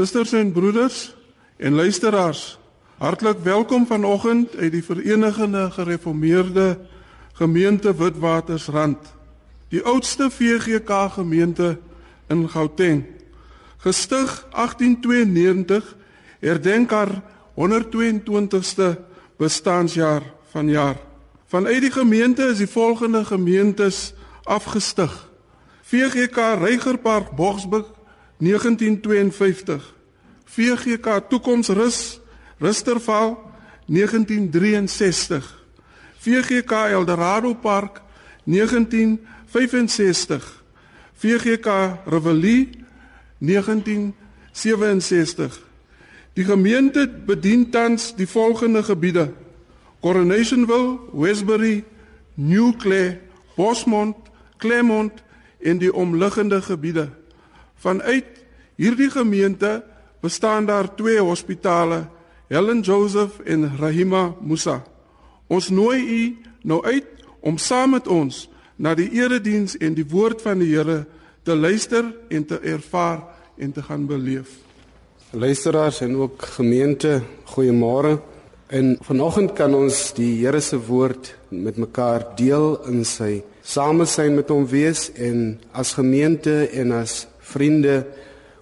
Susters en broeders en luisteraars, hartlik welkom vanoggend uit die Verenigde Gereformeerde Gemeente Witwatersrand, die oudste VGK gemeente in Gauteng. Gestig 1892, herdenk haar 122ste bestaanjaar vanjaar. Vanuit die gemeente is die volgende gemeentes afgestig: VGK Reigerpark Boksburg 1952 VGK Toekomsrus Rusterval 1963 VGK Eldorado Park 1965 VGK Revelie 1967 Die gemeente bedien tans die volgende gebiede: Coronationville, Westbury, New Clare, Bosmont, Claremont en die omliggende gebiede. Vanuit hierdie gemeente bestaan daar twee hospitale, Helen Joseph en Rahima Musa. Ons nooi u nou uit om saam met ons na die erediens en die woord van die Here te luister en te ervaar en te gaan beleef. Luisteraars en ook gemeente, goeiemôre. En vanoggend kan ons die Here se woord met mekaar deel in sy samesyn met hom wees en as gemeente en as vriende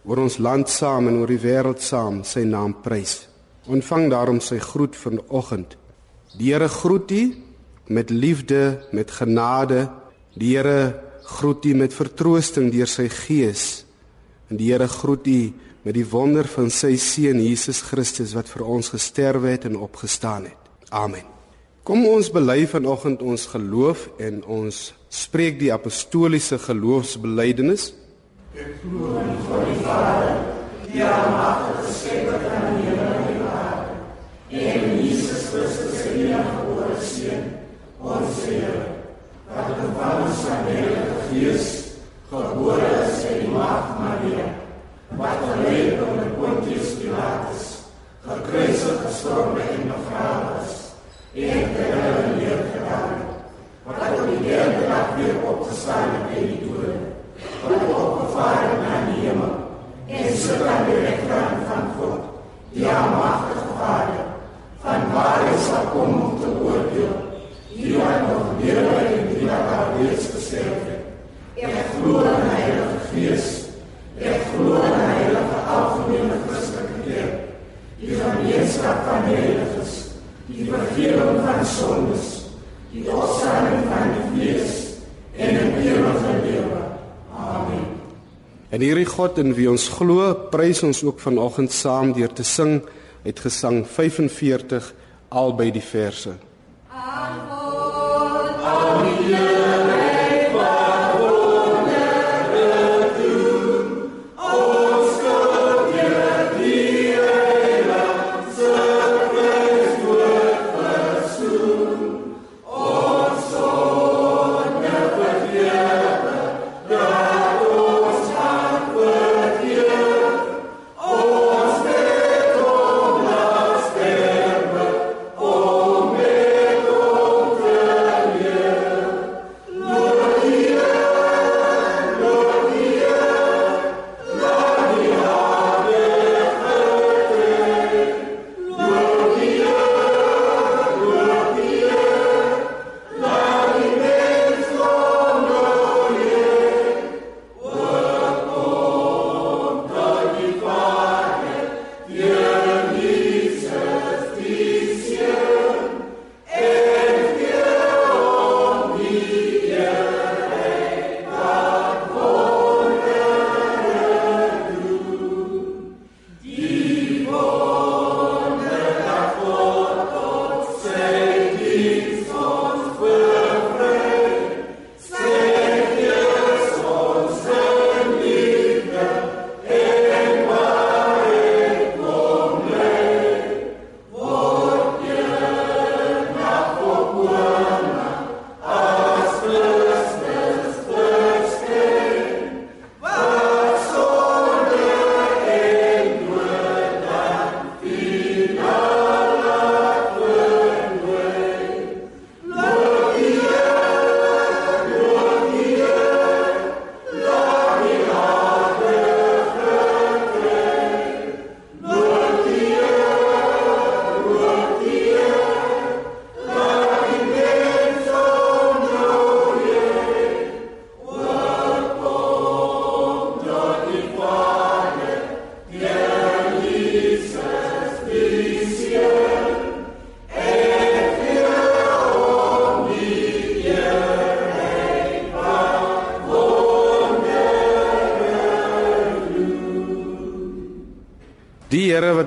oor ons land saam en oor die wêreld saam sy naam prys. Ontvang daarom sy groet vanoggend. Die Here groet u met liefde, met genade. Die Here groet u met vertroosting deur sy gees. En die Here groet u met die wonder van sy seun Jesus Christus wat vir ons gesterwe het en opgestaan het. Amen. Kom ons bely vanoggend ons geloof en ons spreek die apostoliese geloofsbelijdenis. Ek glo in die Vader, die almagtige skepper van die hemel en die aarde, en Jesus Christus, sy eniggebore Seun, ons Here, wat gevangen is van die Heilige Gees, gebore is in die maagd Maria, wat geleid onder Pontius Pilatus, gekruisig gestorven en begraven is, en ter hulle neergedaan, wat op die derde dag weer opgestaan het in die dode, wat opgevaar het na die hemel en sit aan die rechterhand van God, die almachtige Vader, van waar hy sal kom om te oordeel, die wat nog lewe en die wat al reeds gesterf het. Ek glo in die Heilige Geest, ek glo in die Heilige Algemene Christelike Kerk, die gemeenskap van heiliges, die vergeving van sondes, die opstanding van die vlees en in eeuwige lewe. Amen. En hierdie God in wie ons glo, prys ons ook vanoggend saam deur te sing uit Gesang 45 albei die verse. Amen. Amen. Die Here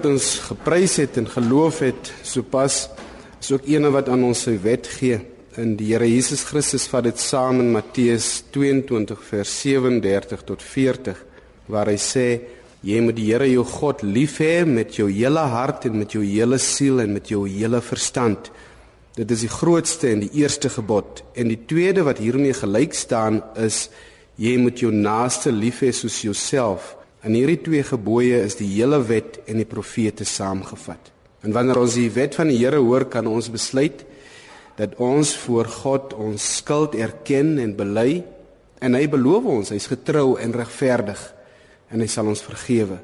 wat ons geprys het en geloof het sopas is ook eene wat aan ons sy wet gee. In die Here Jesus Christus vat dit saam in Matteus 22 vers 37 tot 40 waar hy sê jy moet die Here jou God lief hê met jou hele hart en met jou hele siel en met jou hele verstand. Dit is die grootste en die eerste gebod en die tweede wat hiermee gelyk staan is jy moet jou naaste lief hê soos jouself. In hierdie twee gebooie is die hele wet en die profete saamgevat. En wanneer ons die wet van die Here hoor, kan ons besluit dat ons voor God ons skuld erken en bely en hy beloof ons hy's getrou en regverdig en hy sal ons vergewe.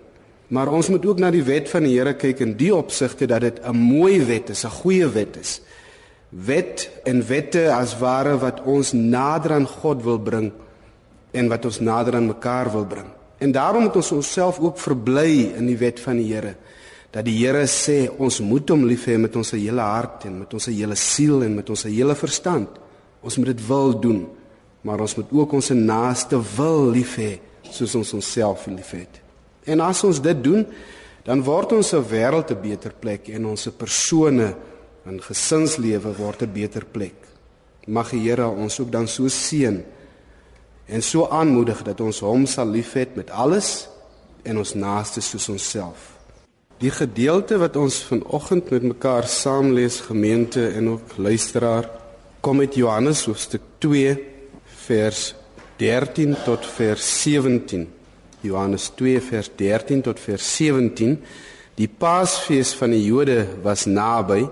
Maar ons moet ook na die wet van die Here kyk in die opsigte dat dit 'n mooi wet is, 'n goeie wet is. Wet en wette as ware wat ons nader aan God wil bring en wat ons nader aan mekaar wil bring. En daarom moet ons onsself ook verbly in die wet van die Here. Dat die Here sê ons moet hom lief hê met ons hele hart en met ons hele siel en met ons hele verstand. Ons moet dit wil doen, maar ons moet ook ons naaste wil lief hê soos ons onsself liefhet. En as ons dit doen, dan word ons se wêreld 'n beter plek en ons se persone en gesinslewe word 'n beter plek. Mag die Here ons ook dan so seën en so aanmoedig dat ons hom sal liefhet met alles en ons naaste soos onsself. Die gedeelte wat ons vanoggend met mekaar saam lees gemeente en ook luisteraar kom uit Johannes hoofstuk 2 vers 13 tot vers 17. Johannes 2 vers 13 tot vers 17. Die Paasfees van die Jode was naby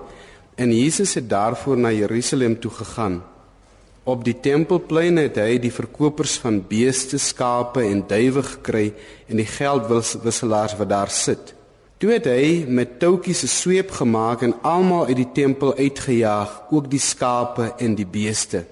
en Jesus het daarvoor na Jerusalem toe gegaan. Op die tempelplein het hy die verkopers van beeste, skape en duwe gekry en die geldwisselaars wat daar sit. Toe het hy met toukies 'n sweep gemaak en almal uit die tempel uitgejaag, ook die skape en die beeste.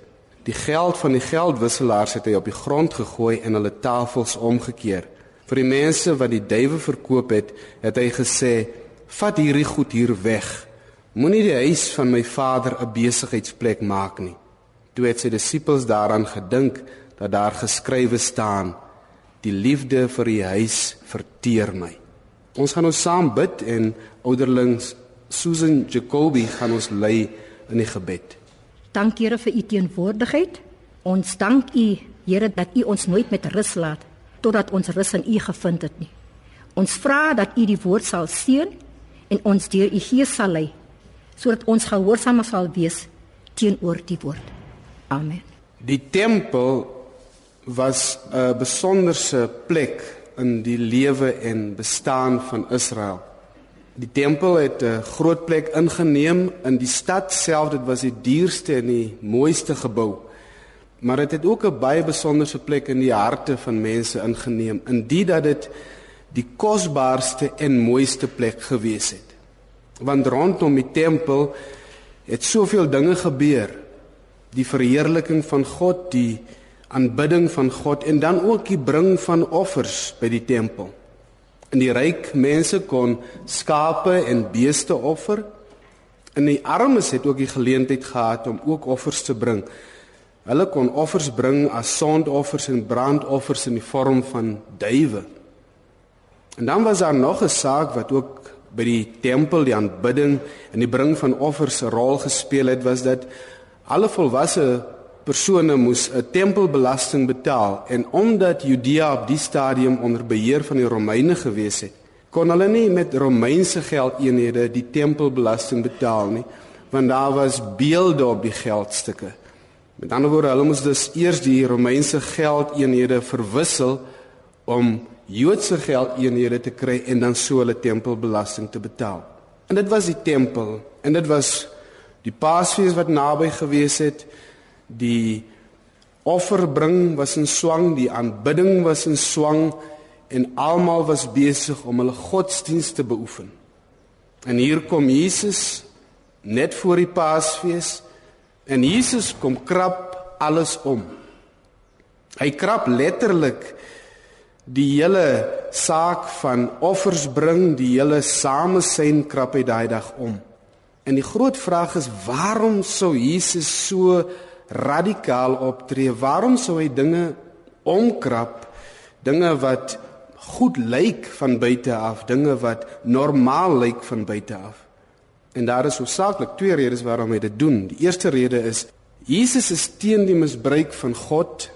Die geld van die geldwisselaars het hy op die grond gegooi en hulle tafels omgekeer. Vir die mense wat die duwe verkoop het, het hy gesê: "Vat hierdie goed hier weg. Moenie die huis van my Vader 'n besigheidsplek maak nie." Toe het sy disippels daaraan gedink dat daar geskrywe staan: Die liefde vir die huis verteer my. Ons gaan ons saam bid en ouderlings Susan Jacobi gaan ons lei in die gebed. Dankie Here vir u teenwoordigheid. Ons dank u Here dat u ons nooit met rus laat totdat ons rus in u gevind het nie. Ons vra dat u die woord sal seën en ons deur u gees sal lei sodat ons gehoorsaam sal wees teenoor die woord. Amen. Die tempel was 'n besonderse plek in die lewe en bestaan van Israel. Die tempel het 'n groot plek ingeneem in die stad self. Dit was die duurste en die mooiste gebou. Maar dit het, het ook 'n baie besonderse plek in die harte van mense ingeneem, in die dat dit die kosbaarste en mooiste plek gewees het. Want rondom die tempel het soveel dinge gebeur die verheerliking van God, die aanbidding van God en dan ook die bring van offers by die tempel. In die ryk mense kon skape en beeste offer. En die armes het ook die geleentheid gehad om ook offers te bring. Hulle kon offers bring as sondoffers en brandoffers in die vorm van duwe. En dan was daar nog 'n saak wat ook by die tempel die aanbidding en die bring van offers 'n rol gespeel het was dat Alle volwasse persone moes 'n tempelbelasting betaal en omdat Judea op die stadium onder beheer van die Romeine gewees het, kon hulle nie met Romeinse geldeenhede die tempelbelasting betaal nie, want daar was beelde op die geldstukke. Met ander woorde, hulle moes dus eers die Romeinse geldeenhede verwissel om Joodse geldeenhede te kry en dan so hulle tempelbelasting te betaal. En dit was die tempel en dit was die Paasfees wat naby gewees het, die offerbring was in swang, die aanbidding was in swang en almal was besig om hulle godsdienst te beoefen. En hier kom Jesus net voor die Paasfees en Jesus kom krap alles om. Hy krap letterlik die hele saak van offers bring, die hele samesyn krap hy daai dag om. En die groot vraag is waarom sou Jesus so radikaal optree? Waarom sou hy dinge omkrap? Dinge wat goed lyk van buite af, dinge wat normaal lyk van buite af. En daar is hoofsaaklik twee redes waarom hy dit doen. Die eerste rede is Jesus is teen die misbruik van God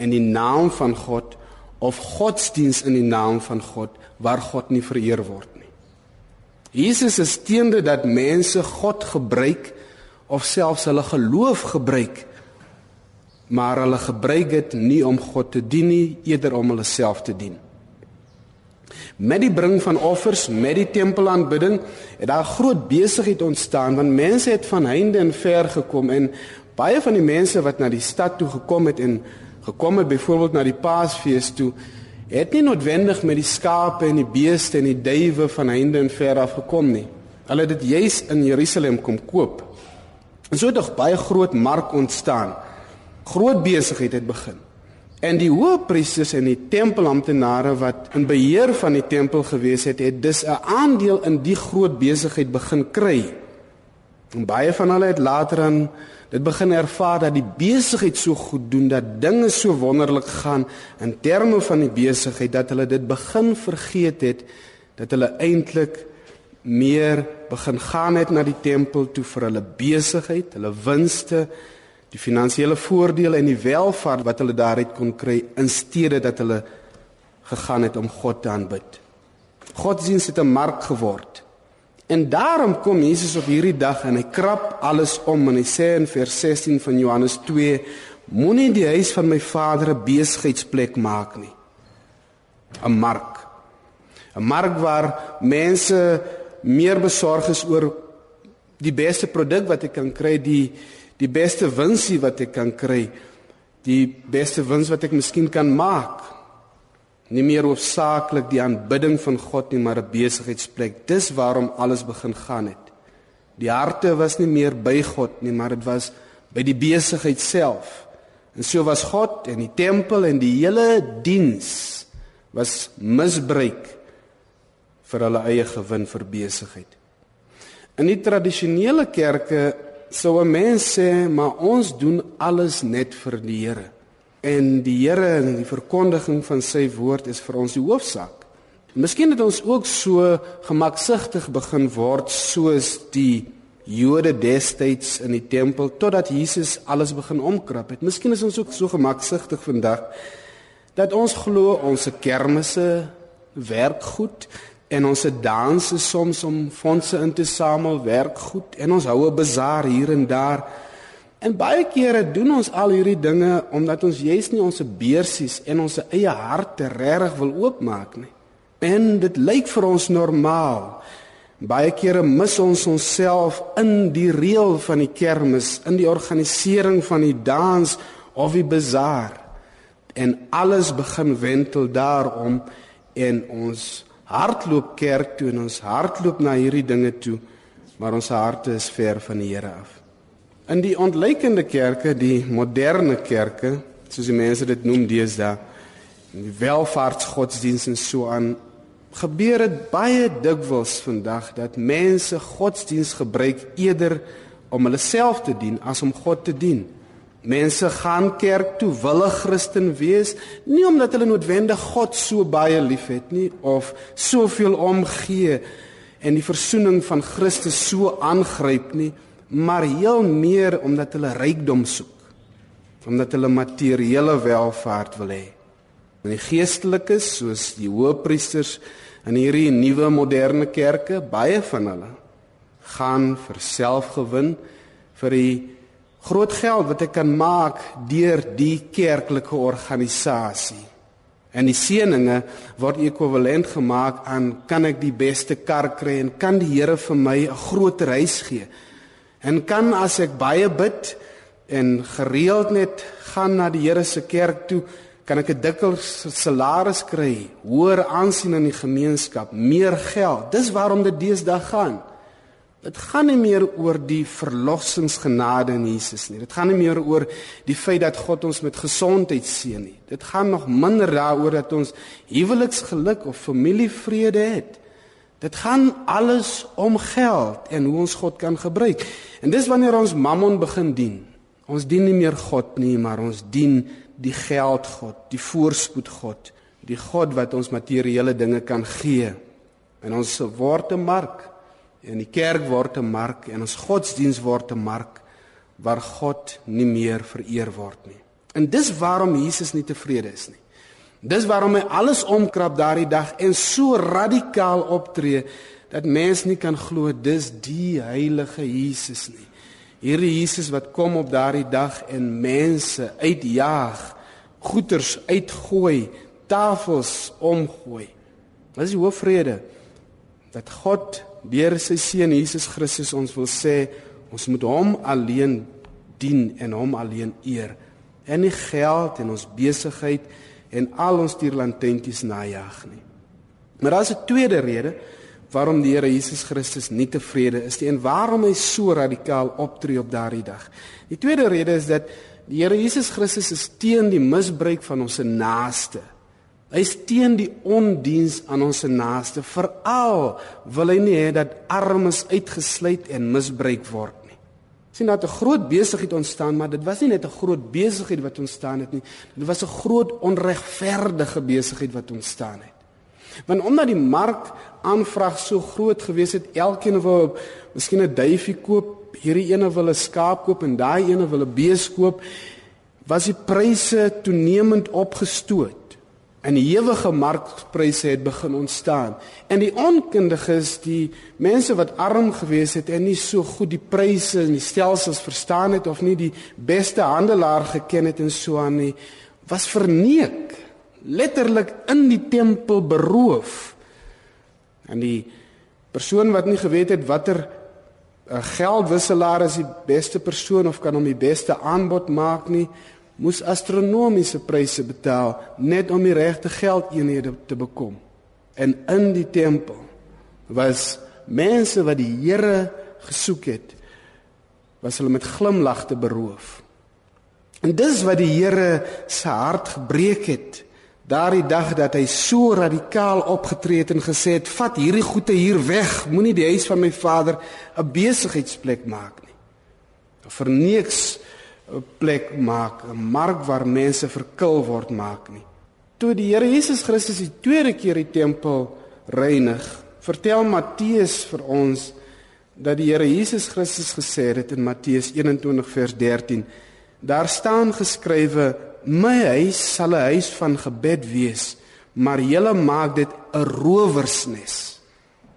en die naam van God of godsdiens in die naam van God waar God nie vereer word. Jesus is teen dit dat mense God gebruik of selfs hulle geloof gebruik maar hulle gebruik dit nie om God te dien nie, eerder om hulle self te dien. Met die bring van offers, met die tempelaanbidding, het daar groot besigheid ontstaan want mense het van heinde en ver gekom en baie van die mense wat na die stad toe gekom het en gekom het byvoorbeeld na die Paasfees toe, het nie noodwendig met die skape en die beeste en die duwe van heinde en ver af gekom nie. Hulle het dit juis in Jerusalem kom koop. En so het 'n baie groot mark ontstaan. Groot besigheid het begin. En die hoëpriesters en die tempelamptenare wat in beheer van die tempel gewees het, het dus 'n aandeel in die groot besigheid begin kry. En baie van hulle het later aan dit begin ervaar dat die besigheid so goed doen, dat dinge so wonderlik gaan in terme van die besigheid dat hulle dit begin vergeet het dat hulle eintlik meer begin gaan het na die tempel toe vir hulle besigheid, hulle winste die finansiële voordele en die welvaart wat hulle daaruit kon kry in steede dat hulle gegaan het om God te aanbid. Godsdienst het 'n mark geword. En daarom kom Jesus op hierdie dag en hy krap alles om en hy sê in vers 16 van Johannes 2: Moenie die huis van my Vader 'n besigheidsplek maak nie. 'n Mark. 'n Mark waar mense meer besorg is oor die beste produk wat ek kan kry, die die beste winsie wat ek kan kry, die beste wins wat ek miskien kan maak. Nie meer hoofsaaklik die aanbidding van God nie, maar 'n besigheidsplek. Dis waarom alles begin gaan het. Die harte was nie meer by God nie, maar dit was by die besigheid self. En so was God en die tempel en die hele diens was misbruik vir hulle eie gewin vir besigheid. In die tradisionele kerke sou 'n mens sê, maar ons doen alles net vir die Here. En die Here en die verkondiging van sy woord is vir ons die hoofsaak. Miskien het ons ook so gemaksigtig begin word soos die Jode destyds in die tempel totdat Jesus alles begin omkrap het. Miskien is ons ook so gemaksigtig vandag dat ons glo ons se kermisse werk goed en ons danse soms om fondse in te samel, werk goed en ons hou 'n bazaar hier en daar. En baie kere doen ons al hierdie dinge omdat ons juis nie ons beursies en ons eie harte regtig wil oopmaak nie. En dit lyk vir ons normaal. Baie kere mis ons onsself in die reël van die kermis, in die organisering van die dans of die bazaar. En alles begin wentel daarom en ons hardloop kerk toe en ons hardloop na hierdie dinge toe, maar ons harte is ver van die Here af. In die ontleikende kerke, die moderne kerke, soos die mense dit noem deesdae, die welvaartsgodsdienste en so aan, gebeur dit baie dikwels vandag dat mense godsdiens gebruik eerder om hulle self te dien as om God te dien. Mense gaan kerk toe, wille Christen wees, nie omdat hulle noodwendig God so baie liefhet nie of soveel omgee en die verzoening van Christus so aangryp nie, maar heel meer omdat hulle rykdom soek, omdat hulle materiële welvaart wil hê. En die geestelikes, soos die hoëpriesters in hierdie nuwe moderne kerke, baie van hulle gaan vir selfgewin vir die groot geld wat ek kan maak deur die kerklike organisasie. En die seëninge word ekwivalent gemaak aan kan ek die beste kar kry en kan die Here vir my 'n groter huis gee. En kan as ek baie bid en gereeld net gaan na die Here se kerk toe, kan ek 'n dikker salaris kry, hoër aansien in die gemeenskap, meer geld. Dis waarom dit deesdae gaan. Dit gaan nie meer oor die verlossingsgenade in Jesus nie. Dit gaan nie meer oor die feit dat God ons met gesondheid seën nie. Dit gaan nog minder daaroor dat ons huweliksgeluk of familievrede het. Dit gaan alles om geld en hoe ons God kan gebruik. En dis wanneer ons Mammon begin dien. Ons dien nie meer God nie, maar ons dien die geldgod, die voorspoed God, die God wat ons materiële dinge kan gee. En ons word 'n mark en die kerk word 'n mark en ons godsdiens word 'n mark waar God nie meer vereer word nie. En dis waarom Jesus nie tevrede is nie. Dis waarom hy alles omkrap daardie dag en so radikaal optree dat mens nie kan glo dis die heilige Jesus nie. Hierdie Jesus wat kom op daardie dag en mense uitjaag, goeters uitgooi, tafels omgooi. Dis die hoofvrede dat God deur sy seun Jesus Christus ons wil sê ons moet hom alleen dien en hom alleen eer. En nie geld en ons besigheid en al ons tierlantenties najag nie. Maar daar's 'n tweede rede waarom die Here Jesus Christus nie tevrede is nie en waarom hy so radikaal optree op daardie dag. Die tweede rede is dat die Here Jesus Christus is teen die misbruik van ons naaste. Hy is teen die ondiens aan ons naaste. Veral wil hy nie hê dat armes uitgesluit en misbruik word. Sien dat 'n groot besigheid ontstaan, maar dit was nie net 'n groot besigheid wat ontstaan het nie. Dit was 'n groot onregverdige besigheid wat ontstaan het. Want omdat die mark aanvraag so groot gewees het, elkeen wou miskien 'n duifie koop, hierdie ene wil 'n skaap koop en daai ene wil 'n bees koop, was die pryse toenemend opgestoot en die ewige markpryse het begin ontstaan. En die onkundiges, die mense wat arm gewees het en nie so goed die pryse en die stelsels verstaan het of nie die beste handelaar geken het en so aan nie, was verneek, letterlik in die tempel beroof. En die persoon wat nie geweet het watter 'n geldwisselaar is die beste persoon of kan hom die beste aanbod maak nie, moes astronomiese pryse betaal net om die regte geldeenhede te bekom. En in die tempel was mense wat die Here gesoek het, was hulle met glimlagte beroof. En dis wat die Here se hart gebreek het daardie dag dat hy so radikaal opgetree het en gesê het: "Vat hierdie goede hier weg. Moenie die huis van my Vader 'n besigheidsplek maak nie." Vir niks 'n plek maak, 'n mark waar mense verkil word maak nie. Toe die Here Jesus Christus die tweede keer die tempel reinig, vertel Matteus vir ons dat die Here Jesus Christus gesê het in Matteus 21 vers 13: Daar staan geskrywe: My huis sal 'n huis van gebed wees, maar julle maak dit 'n rowersnes.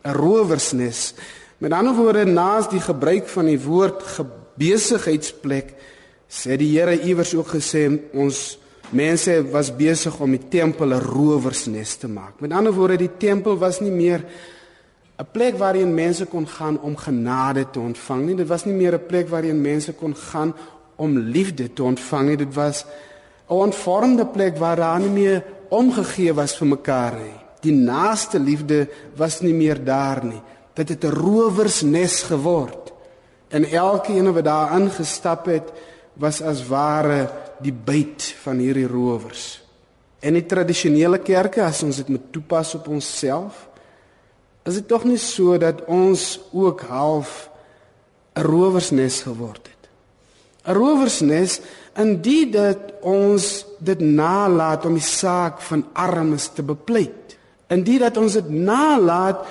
'n Rowersnes. Met ander woorde, naas die gebruik van die woord besigheidsplek sê die Here iewers ook gesê ons mense was besig om die tempel 'n rowersnes te maak. Met ander woorde die tempel was nie meer 'n plek waarheen mense kon gaan om genade te ontvang nie. Dit was nie meer 'n plek waarheen mense kon gaan om liefde te ontvang nie. Dit was 'n onvormde plek waar daar nie meer omgegee was vir mekaar nie. Die naaste liefde was nie meer daar nie. Dit het 'n rowersnes geword. En elkeen wat daar ingestap het, was as ware die byt van hierdie rowers. En die tradisionele kerke as ons dit moet toepas op onsself, is dit tog nie so dat ons ook half 'n rowersnes geword het. 'n Rowersnes in die dat ons dit nalat om die saak van armes te bepleit. In die dat ons dit nalat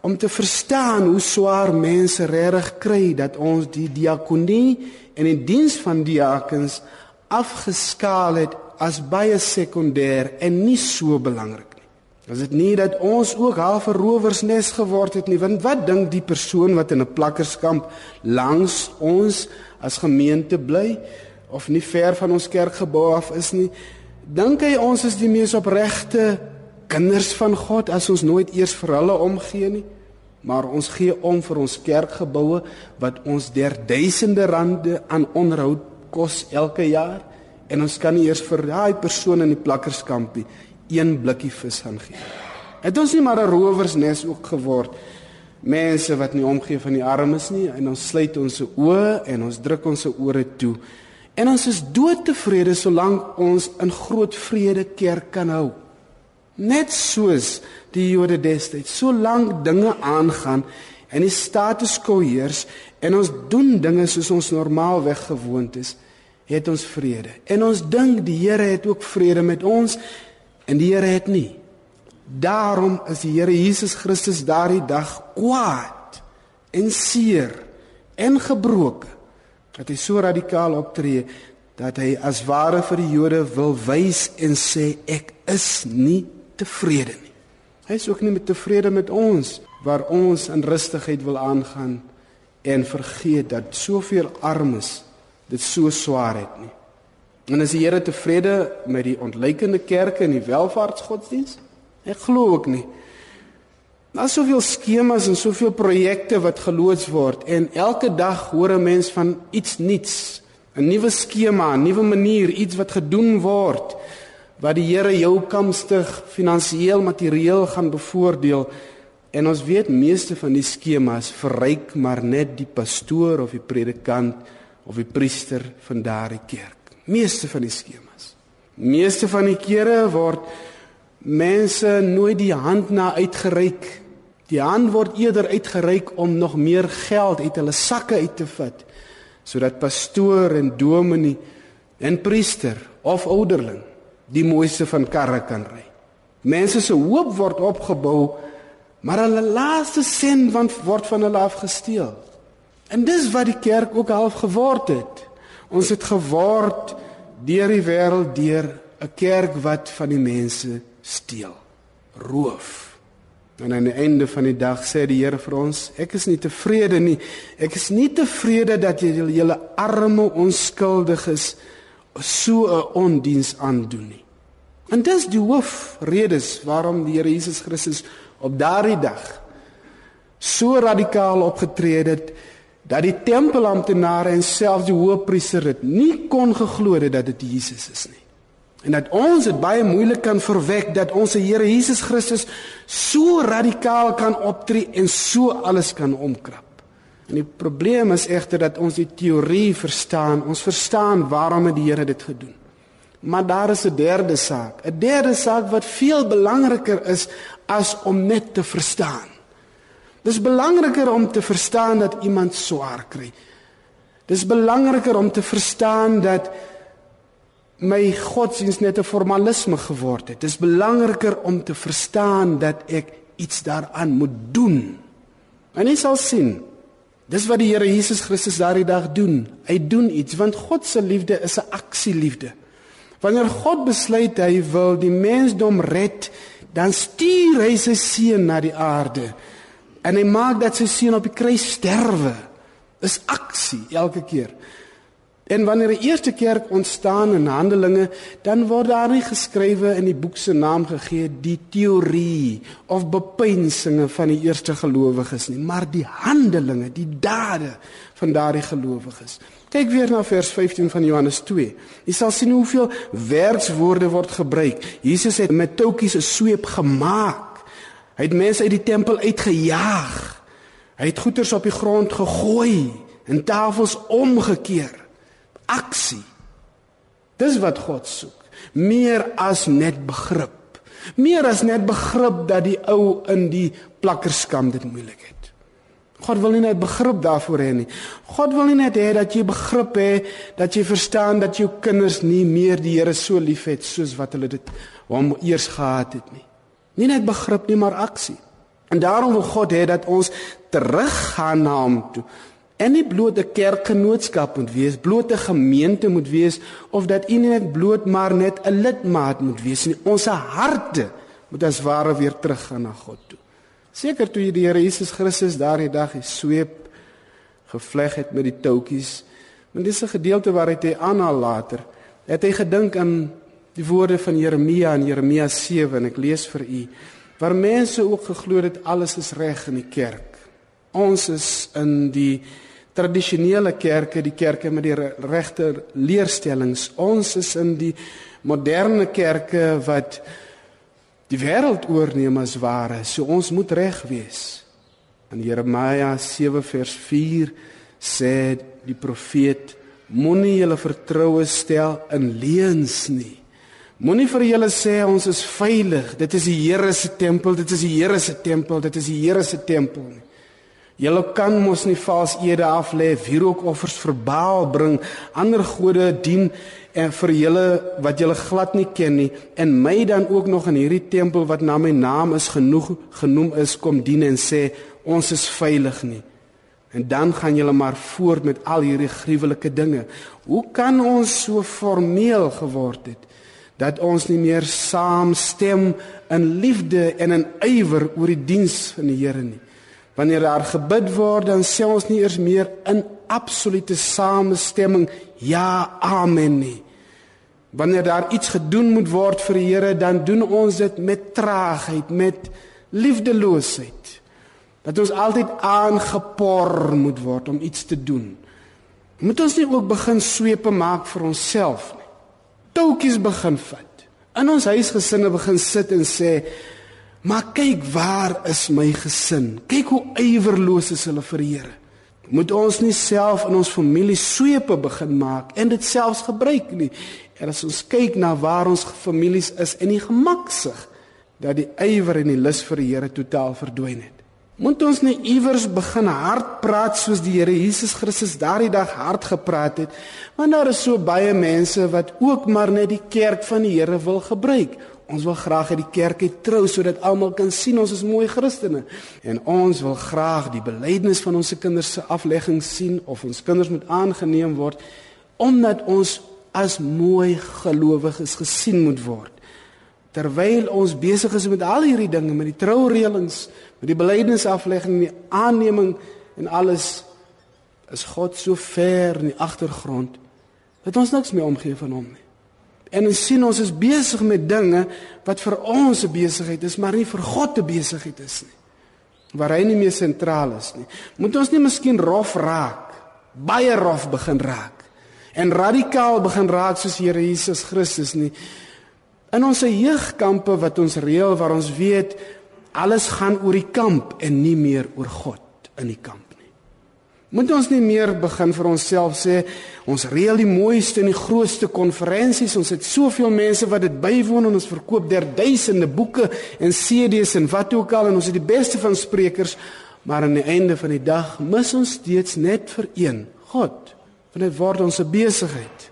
om te verstaan hoe swaar mense regtig kry dat ons die diakonie en die diens van diakens afgeskaal het as baie sekondêr en nie so belangrik nie. Is dit nie dat ons ook half 'n rowersnes geword het nie? Want wat dink die persoon wat in 'n plakkerskamp langs ons as gemeente bly of nie ver van ons kerkgebou af is nie? Dink hy ons is die mees opregte kinders van God as ons nooit eers vir hulle omgee nie? Maar ons gee om vir ons kerkgeboue wat ons der duisende rande aan onderhoud kos elke jaar en ons kan nie eers vir daai persoon in die plakkerskampie een blikkie vis gaan gee. Het ons nie maar 'n rowersnes ook geword mense wat nie omgee van die armes nie en ons sluit ons oë en ons druk ons ore toe en ons is doodtevrede solank ons in groot vrede kerk kan hou. Net soos die Jode destyds, solank dinge aangaan en die status quo heers en ons doen dinge soos ons normaalweg gewoond is, het ons vrede. En ons dink die Here het ook vrede met ons En die Here het nie. Daarom is die Here Jesus Christus daardie dag kwaad en seer en gebroken dat hy so radikaal optree dat hy as ware vir die Jode wil wys en sê ek is nie tevrede nie. Hy is ook nie met tevrede met ons waar ons in rustigheid wil aangaan en vergeet dat soveel armes dit so swaar het nie. En is die Here tevrede met die ontleikende kerke en die welvaartsgodsdiens? Ek glo ook nie. Daar's soveel skemas en soveel projekte wat geloods word en elke dag hoor 'n mens van iets nuuts, 'n nuwe skema, 'n nuwe manier, iets wat gedoen word wat die Here jou kamstig finansiëel, materieel gaan bevoordeel. En ons weet meeste van die skemas verryk maar net die pastoor of die predikant of die priester van daardie kerk. Meeste van die skemas. Meeste van die kere word mense nooit die hand na uitgereik Die hand word eerder uitgereik om nog meer geld uit hulle sakke uit te vat sodat pastoor en dominee en priester of ouderling die mooiste van karre kan ry. Mense se hoop word opgebou, maar hulle laaste sen word van hulle afgesteel. En dis wat die kerk ook half geword het. Ons het geword deur die wêreld deur 'n kerk wat van die mense steel, roof. En aan die einde van die dag sê die Here vir ons, ek is nie tevrede nie. Ek is nie tevrede dat julle julle arme onskuldiges so 'n ondiens aandoen nie. En dis die hoofredes waarom die Here Jesus Christus op daardie dag so radikaal opgetree het dat die tempelamptenare en selfs die hoofpriester dit nie kon geglo het dat dit Jesus is nie. En dat ons dit baie moeilik kan verwek dat ons se Here Jesus Christus so radikaal kan optree en so alles kan omkrap. En die probleem is egter dat ons die teorie verstaan. Ons verstaan waarom het die Here dit gedoen. Maar daar is 'n derde saak, 'n derde saak wat veel belangriker is as om net te verstaan. Dis belangriker om te verstaan dat iemand swaar kry. Dis belangriker om te verstaan dat my godsdienst net 'n formalisme geword het. Dit is belangriker om te verstaan dat ek iets daaraan moet doen. En jy sal sien. Dis wat die Here Jesus Christus daardie dag doen. Hy doen iets want God se liefde is 'n aksieliefde. Wanneer God besluit hy wil die mensdom red, dan stuur hy sy seun na die aarde. En hy maak dat sy seun op die kruis sterwe. Is aksie elke keer. En wanneer die eerste kerk ontstaan in Handelinge, dan word daar nie geskrywe in die boek se naam gegee die teorie of bepeinsinge van die eerste gelowiges nie, maar die handelinge, die dade van daardie gelowiges. Kyk weer na vers 15 van Johannes 2. Jy sal sien hoeveel werkswoorde word gebruik. Jesus het met toukies 'n sweep gemaak. Hy het mense uit die tempel uitgejaag. Hy het goederes op die grond gegooi en tafels omgekeer aksie. Dis wat God soek. Meer as net begrip. Meer as net begrip dat die ou in die plakkerskam dit moeilik het. God wil nie net begrip daarvoor hê nie. God wil nie net hê dat jy begrip het dat jy verstaan dat jou kinders nie meer die Here so liefhet soos wat hulle dit hom eers gehad het nie. Nie net begrip nie, maar aksie. En daarom wil God hê dat ons teruggaan na hom toe en nie bloot 'n kerkgenootskap moet wees, bloot 'n gemeente moet wees of dat u net bloot maar net 'n lidmaat moet wees nie. Ons harte moet as ware weer teruggaan na God toe. Seker toe die Here Jesus Christus daardie dag die sweep gevleg het met die touwtjies. Want dis 'n gedeelte waar hy aanhaal later. Het hy gedink aan die woorde van Jeremia in Jeremia 7 en ek lees vir u waar mense ook geglo het alles is reg in die kerk. Ons is in die tradisionele kerke, die kerke met die regte leerstellings. Ons is in die moderne kerke wat die wêreld oorneem as ware. So ons moet reg wees. In Jeremia 7 vers 4 sê die profeet: Moenie julle vertroue stel in leuns nie. Moenie vir julle sê ons is veilig. Dit is die Here se tempel, dit is die Here se tempel, dit is die Here se tempel nie. Julle kan mos nie vals ede af lê, wierookoffers vir Baal bring, ander gode dien en vir julle wat julle glad nie ken nie en my dan ook nog in hierdie tempel wat na my naam is genoeg genoem is kom dien en sê ons is veilig nie. En dan gaan julle maar voort met al hierdie gruwelike dinge. Hoe kan ons so formeel geword het dat ons nie meer saamstem in liefde en in ywer oor die diens van die Here nie? Wanneer daar gebid word, dan sê ons nie eers meer in absolute samestemming ja, amen nie. Wanneer daar iets gedoen moet word vir die Here, dan doen ons dit met traagheid, met liefdeloosheid. Dat ons altyd aangepor moet word om iets te doen. Moet ons nie ook begin swepe maak vir onsself nie. Toutjies begin vat. In ons huisgesinne begin sit en sê, "Maar kyk, waar is my gesin? Kyk hoe ywerloos is hulle vir die Here." Moet ons nie self in ons familie swepe begin maak en dit selfs gebruik nie En as ons kyk na waar ons families is en die gemaksig dat die ywer en die lus vir die Here totaal verdwyn het. Moet ons nie iewers begin hard praat soos die Here Jesus Christus daardie dag hard gepraat het, want daar is so baie mense wat ook maar net die kerk van die Here wil gebruik. Ons wil graag uit die kerk uit trou sodat almal kan sien ons is mooi Christene en ons wil graag die belydenis van ons kinders se aflegging sien of ons kinders moet aangeneem word omdat ons as mooi gelowiges gesien moet word. Terwyl ons besig is met al hierdie dinge, met die troureëlings, met die belydenisaflegging, die aanneming en alles is God so ver in die agtergrond dat ons niks meer omgee van hom nie. En ons sien ons is besig met dinge wat vir ons 'n besigheid is, maar nie vir God 'n besigheid is nie. Waar hy nie meer sentraal is nie. Moet ons nie miskien rof raak, baie rof begin raak en radikaal begin raak soos Here Jesus Christus nie. In ons jeugkampe wat ons reël waar ons weet alles gaan oor die kamp en nie meer oor God in die kamp. Moet ons nie meer begin vir onsself sê ons reël die mooiste en die grootste konferensies, ons het soveel mense wat dit bywoon en ons verkoop der duisende boeke en CD's en wat ook al en ons het die beste van sprekers, maar aan die einde van die dag mis ons steeds net vir een, God want dit word ons besigheid.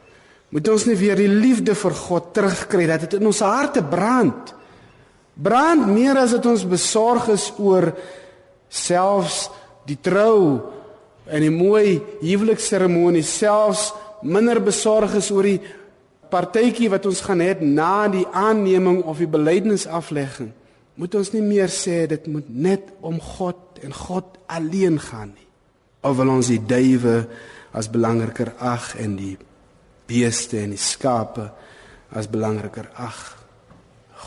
Moet ons nie weer die liefde vir God terugkry dat dit in ons harte brand. Brand meer as dit ons besorg is oor selfs die trou en die mooi huwelikseremonie, selfs minder besorg is oor die partytjie wat ons gaan hê na die aanneming of die belydenisaflegging. Moet ons nie meer sê dit moet net om God en God alleen gaan nie. Of wil ons die duwe as belangriker ag en die beeste en die skape as belangriker ag.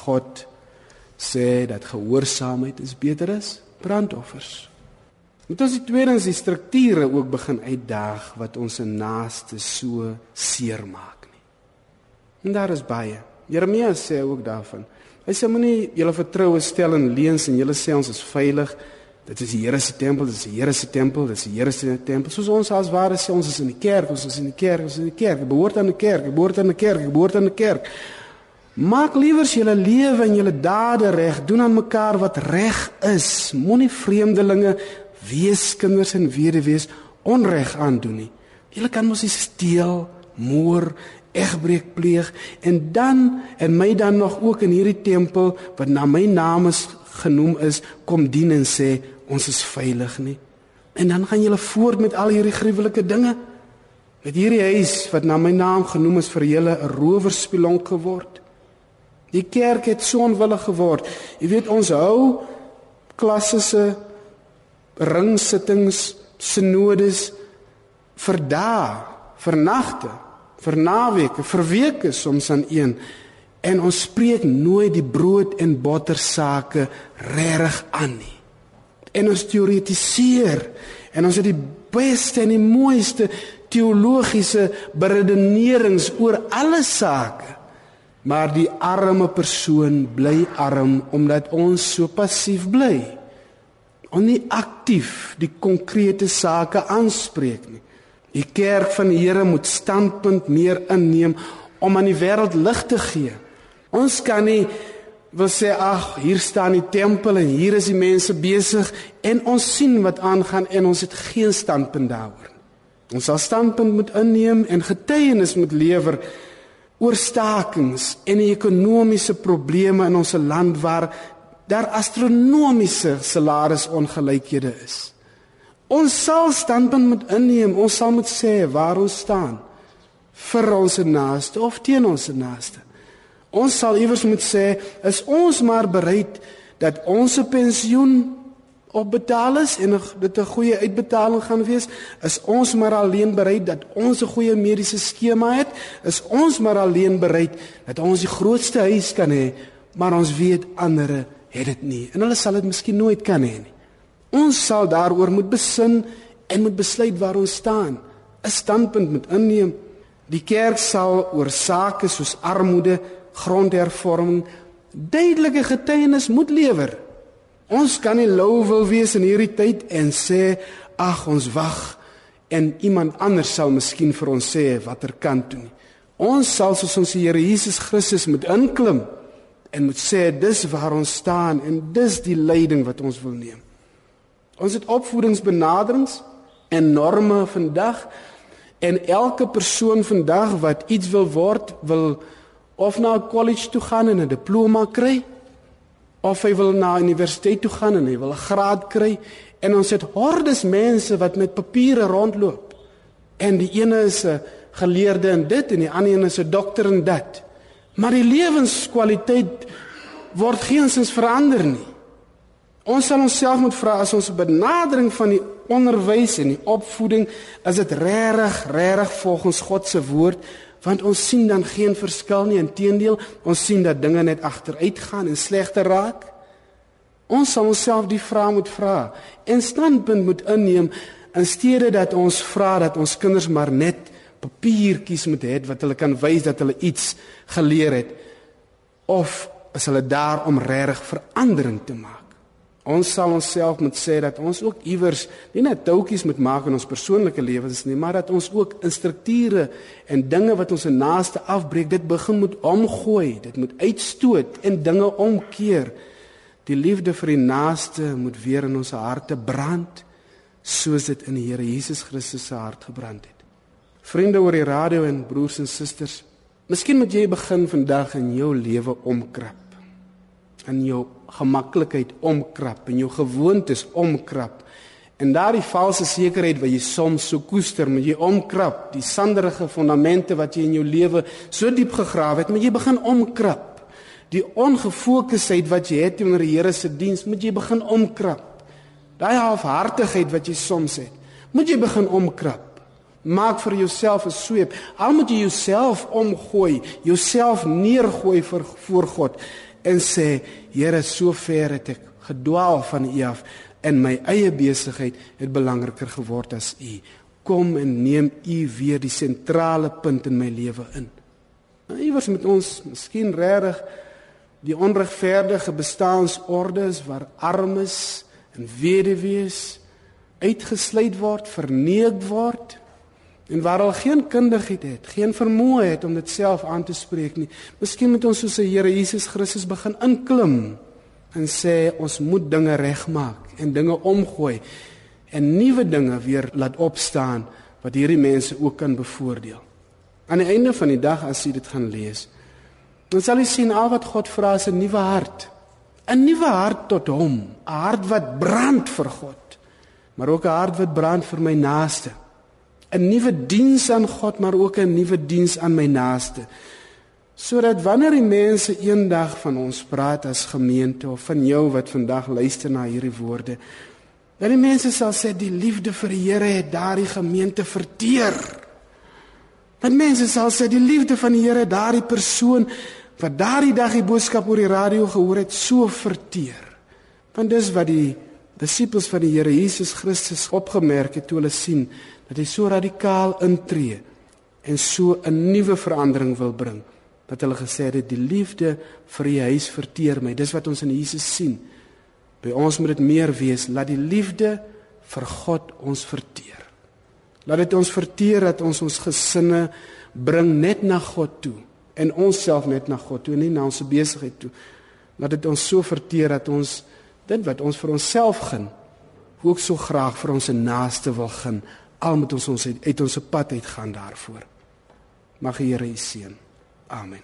God sê dat gehoorsaamheid is beter as brandoffers. Moet ons die tweedens die strukture ook begin uitdaag wat ons se naaste so seermaak nie. En daar is baie. Jeremia sê ook daarvan. Hy sê moenie julle vertroue stel in leuns en julle sê ons is veilig Dit is die Here se tempel, dit is die Here se tempel, dit is die Here se tempel. Soos ons as ware sê ons is in die kerk, ons is in die kerk, ons is in die kerk, behoort aan 'n kerk, behoort aan 'n kerk, behoort aan 'n kerk. Maak liewer julle lewe en julle dade reg, doen aan mekaar wat reg is. Moenie vreemdelinge, weeskinders en weduwees onreg aandoen nie. Julle kan mos nie steel, moor, egbreek pleeg en dan en my dan nog ook in hierdie tempel wat na my naam is genoem is, kom dien en sê ons is veilig nie. En dan gaan julle voort met al hierdie gruwelike dinge. Met hierdie huis wat na my naam genoem is vir julle 'n rowerspelonk geword. Die kerk het so onwillig geword. Jy weet ons hou klassiese ringsittings, sinodes vir dae, vir nagte, vir naweke, vir weke soms aan een. En ons spreek nooit die brood en botter sake reg aan nie. En ons teoretiseer en ons het die beste en die mooiste teologiese beredenerings oor alle sake. Maar die arme persoon bly arm omdat ons so passief bly om nie aktief die konkrete sake aanspreek nie die kerk van die Here moet standpunt meer inneem om aan die wêreld lig te gee ons kan nie wil sê ag, hier staan die tempel en hier is die mense besig en ons sien wat aangaan en ons het geen standpunt daaroor. Ons sal standpunt moet inneem en getuienis moet lewer oor stakings en die ekonomiese probleme in ons land waar daar astronomiese salarisongelykhede is. Ons sal standpunt moet inneem. Ons sal moet sê waar ons staan vir ons naaste of teen ons naaste. Ons sal iewers moet sê is ons maar bereid dat ons pensioen opbetaal is en dit 'n goeie uitbetaling gaan wees, is ons maar alleen bereid dat ons 'n goeie mediese skema het, is ons maar alleen bereid dat ons die grootste huis kan hê, maar ons weet ander het dit nie en hulle sal dit miskien nooit kan hê nie. Ons sal daaroor moet besin en moet besluit waar ons staan. 'n Standpunt moet inneem. Die kerk sal oor sake soos armoede, grondhervorming duidelike getuienis moet lewer. Ons kan nie lou wil wees in hierdie tyd en sê ag ons wag en iemand anders sal miskien vir ons sê watter kant toe nie. Ons sal soos ons Here Jesus Christus moet inklim en moet sê dis waar ons staan en dis die leiding wat ons wil neem. Ons het opvoedingsbenaderings en norme vandag en elke persoon vandag wat iets wil word, wil of na 'n college toe gaan en 'n diploma kry of hy wil na universiteit toe gaan en hy wil 'n graad kry en ons het hordes mense wat met papiere rondloop. En die ene is 'n geleerde in dit en die ander een is 'n dokter in dit. Maar die lewenskwaliteit word geensins verander nie. Ons sal onsself moet vra as ons benadering van die onderwys en die opvoeding is dit regtig regtig volgens God se woord? Want ons sien dan geen verskil nie. Inteendeel ons sien dat dinge net agteruit gaan en slegter raak. Ons sal onsself die vraag moet vra en standpunt moet inneem in steede dat ons vra dat ons kinders maar net papiertjies moet hê wat hulle kan wys dat hulle iets geleer het of is hulle daar om regtig verandering te maak Ons sal onsself moet sê dat ons ook iewers nie net toutjies moet maak in ons persoonlike lewens nie, maar dat ons ook instrukture en dinge wat ons en naaste afbreek, dit begin moet omgooi, dit moet uitstoot en dinge omkeer. Die liefde vir die naaste moet weer in ons harte brand soos dit in die Here Jesus Christus se hart gebrand het. Vriende oor die radio en broers en susters, miskien moet jy begin vandag in jou lewe omkrap in jou gemaklikheid omkrap en jou gewoontes omkrap. En daardie valse sekerheid wat jy soms so koester, moet jy omkrap. Die sanderige fondamente wat jy in jou lewe so diep gegrawe het, moet jy begin omkrap. Die ongefokusheid wat jy het teenoor die Here se diens, moet jy begin omkrap. Daai halfhartigheid wat jy soms het, moet jy begin omkrap. Maak vir jouself 'n sweep. Al moet jy jouself omgooi, jouself neergooi vir voor God en sê Here sover het ek gedwaal van U af en my eie besigheid het belangriker geword as U. Kom en neem U weer die sentrale punt in my lewe in. Nou iewers met ons miskien regtig die onregverdige bestaansordes waar armes en weduwees uitgesluit word verneek word En waar hulle geen kundigheid het, geen vermoë het om dit self aan te spreek nie. Miskien moet ons soos die Here Jesus Christus begin inklim en sê ons moet dinge regmaak en dinge omgooi en nuwe dinge weer laat opstaan wat hierdie mense ook kan bevoordeel. Aan die einde van die dag as jy dit gaan lees, dan sal jy sien al wat God vra is 'n nuwe hart. 'n Nuwe hart tot hom, 'n hart wat brand vir God, maar ook 'n hart wat brand vir my naaste. 'n nuwe diens aan God, maar ook 'n nuwe diens aan my naaste. Sodat wanneer die mense eendag van ons praat as gemeente of van jou wat vandag luister na hierdie woorde, dat die mense sal sê die liefde vir die Here het daardie gemeente verteer. Dat mense sal sê die liefde van die Here daardie persoon wat daardie dag die boodskap oor die radio gehoor het, so verteer. Want dis wat die disippels van die Here Jesus Christus opgemerk het toe hulle sien dat hy so radikaal intree en so 'n nuwe verandering wil bring dat hulle gesê het die liefde vir die huis verteer my. Dis wat ons in Jesus sien. By ons moet dit meer wees laat die liefde vir God ons verteer. Laat dit ons verteer dat ons ons gesinne bring net na God toe en onsself net na God toe nie na ons besigheid toe. Laat dit ons so verteer dat ons dit wat ons vir onsself gun, ook so graag vir ons naaste wil gun, al moet ons ons uit, uit ons pad uitgaan daarvoor. Mag die Here u seën. Amen.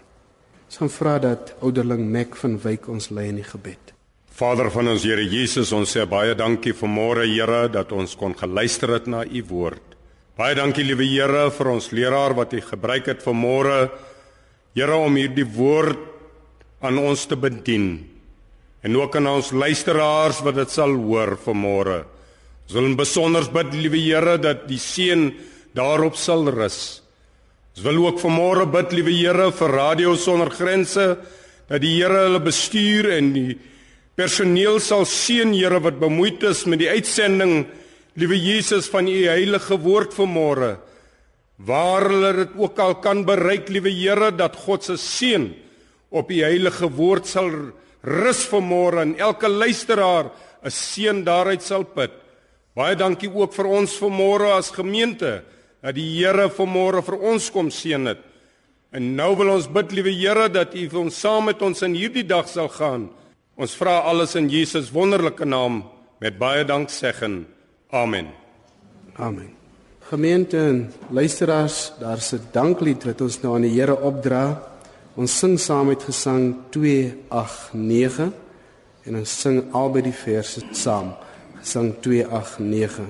Ons gaan vra dat ouderling Mek van Wyk ons lei in die gebed. Vader van ons Here Jesus, ons sê baie dankie vir môre Here dat ons kon geluister het na u woord. Baie dankie liewe Here vir ons leraar wat u gebruik het vir môre. Here om hierdie woord aan ons te bedien en ook aan ons luisteraars wat dit sal hoor vanmôre. Ons wil in besonder bid, liewe Here, dat die seën daarop sal rus. Ons wil ook vanmôre bid, liewe Here, vir Radio Sonder Grense, dat die Here hulle bestuur en die personeel sal seën, Here, wat bemoeid is met die uitsending, liewe Jesus, van u heilige woord vanmôre. Waar hulle dit ook al kan bereik, liewe Here, dat God se seën op u heilige woord sal rus vanmôre en elke luisteraar 'n seën daaruit sal put. Baie dankie ook vir ons vanmôre as gemeente dat die Here vanmôre vir ons kom seën het. En nou wil ons bid liewe Here dat U ons saam met ons in hierdie dag sal gaan. Ons vra alles in Jesus wonderlike naam met baie dankseggen. Amen. Amen. Gemeente en luisteraars, daar's 'n danklied wat ons nou aan die Here opdra. Ons sing saam met gesang 289 en ons sing albei die verse saam. Gesang 289.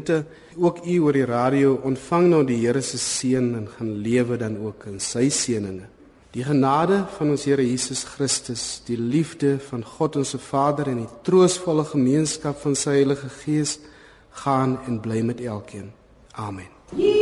Gemeente, ook u oor die radio ontvang nou die Here se seën en gaan lewe dan ook in sy seëninge. Die genade van ons Here Jesus Christus, die liefde van God ons Vader en die troostvolle gemeenskap van sy Heilige Gees gaan en bly met elkeen. Amen. Yeah.